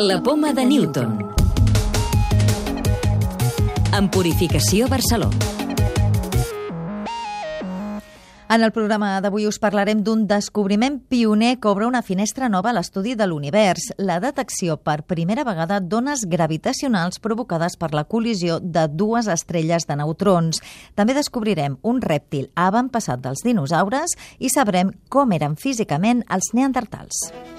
La poma de Newton. En Purificació Barcelona. En el programa d'avui us parlarem d'un descobriment pioner que obre una finestra nova a l'estudi de l'univers, la detecció per primera vegada d'ones gravitacionals provocades per la col·lisió de dues estrelles de neutrons. També descobrirem un rèptil avantpassat dels dinosaures i sabrem com eren físicament els neandertals.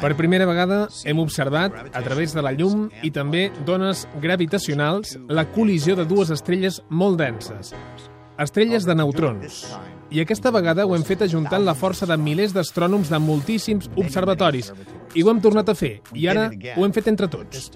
Per primera vegada hem observat, a través de la llum i també d'ones gravitacionals, la col·lisió de dues estrelles molt denses, estrelles de neutrons. I aquesta vegada ho hem fet ajuntant la força de milers d'astrònoms de moltíssims observatoris. I ho hem tornat a fer, i ara ho hem fet entre tots.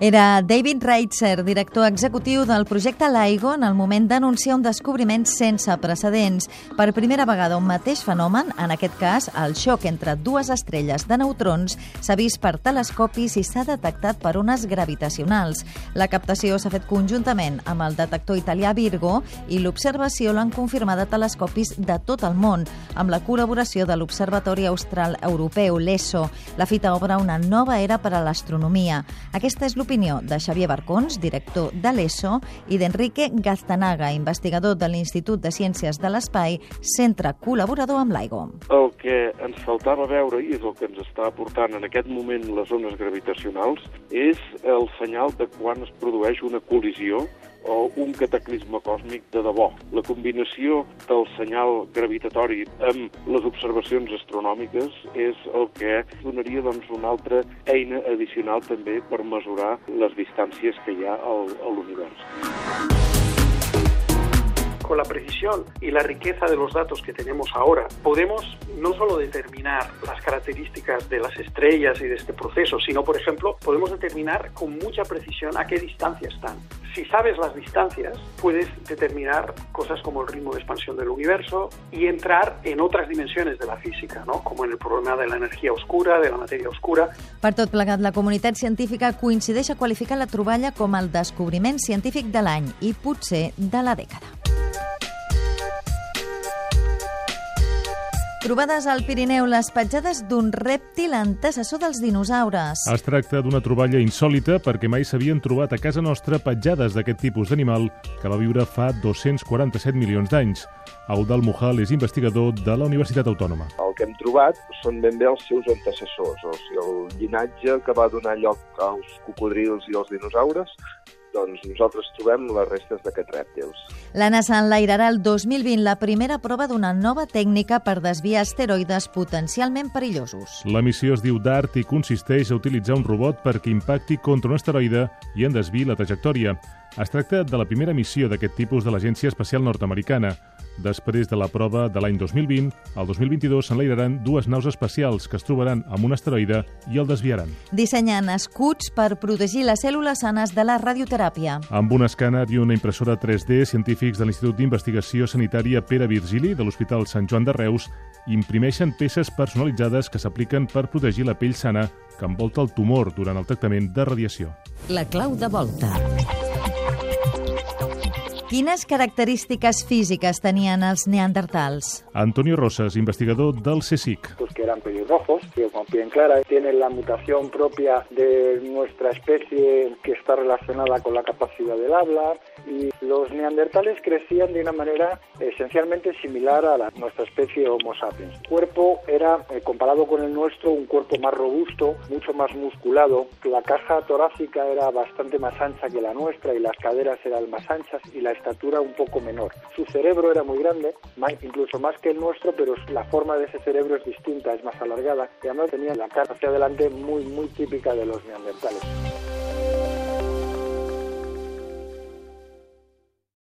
Era David Reitzer, director executiu del projecte LIGO, en el moment d'anunciar un descobriment sense precedents. Per primera vegada, un mateix fenomen, en aquest cas el xoc entre dues estrelles de neutrons, s'ha vist per telescopis i s'ha detectat per ones gravitacionals. La captació s'ha fet conjuntament amb el detector italià Virgo i l'observació l'han confirmat a telescopis de tot el món, amb la col·laboració de l'Observatori Austral Europeu, l'ESO. La fita obre una nova era per a l'astronomia. Aquesta és l'opinió de Xavier Barcons, director de l'ESO, i d'Enrique Gaztanaga, investigador de l'Institut de Ciències de l'Espai, centre col·laborador amb l'AIGO. El que ens faltava veure, i és el que ens està aportant en aquest moment les ones gravitacionals, és el senyal de quan es produeix una col·lisió o un cataclisme còsmic de debò. La combinació del senyal gravitatori amb les observacions astronòmiques és el que donaria doncs, una altra eina addicional també per mesurar les distàncies que hi ha a l'univers. Con la precisión y la riqueza de los datos que tenemos ahora, podemos no solo determinar las características de las estrellas y de este proceso, sino, por ejemplo, podemos determinar con mucha precisión a qué distancia están. Si sabes las distancias, puedes determinar cosas como el ritmo de expansión del universo y entrar en otras dimensiones de la física, ¿no? como en el problema de la energía oscura, de la materia oscura. Per tot plegat, la comunitat científica coincideix a qualificar la troballa com el descobriment científic de l'any i potser de la dècada. Trobades al Pirineu les petjades d'un rèptil antecessor dels dinosaures. Es tracta d'una troballa insòlita perquè mai s'havien trobat a casa nostra petjades d'aquest tipus d'animal que va viure fa 247 milions d'anys. Eudal Mujal és investigador de la Universitat Autònoma. El que hem trobat són ben bé els seus antecessors, o sigui, el llinatge que va donar lloc als cocodrils i als dinosaures, doncs nosaltres trobem les restes d'aquests rèptils. La NASA enlairarà el 2020 la primera prova d'una nova tècnica per desviar asteroides potencialment perillosos. La missió es diu DART i consisteix a utilitzar un robot perquè impacti contra un asteroide i en desviï la trajectòria. Es tracta de la primera missió d'aquest tipus de l'Agència Espacial Nord-Americana. Després de la prova de l'any 2020, al 2022 s'enlairaran dues naus espacials que es trobaran amb un asteroide i el desviaran. Dissenyant escuts per protegir les cèl·lules sanes de la radioteràpia. Amb un escàner i una impressora 3D, científics de l'Institut d'Investigació Sanitària Pere Virgili de l'Hospital Sant Joan de Reus imprimeixen peces personalitzades que s'apliquen per protegir la pell sana que envolta el tumor durant el tractament de radiació. La clau de volta. Quines característiques físiques tenien els neandertals? Antonio Rosas, investigador del CSIC. pues que eran pelirrojos, que con piel clara, tienen la mutación propia de nuestra especie que está relacionada con la capacidad del habla y los neandertales crecían de una manera esencialmente similar a la, nuestra especie Homo sapiens. El cuerpo era, eh, comparado con el nuestro, un cuerpo más robusto, mucho más musculado. La caja torácica era bastante más ancha que la nuestra y las caderas eran más anchas y la estatura un poco menor. Su cerebro era muy grande, más- incluso más que el nuestro, pero la forma de ese cerebro es distinta, es más alargada y además tenía la cara hacia adelante muy, muy típica de los neandertales.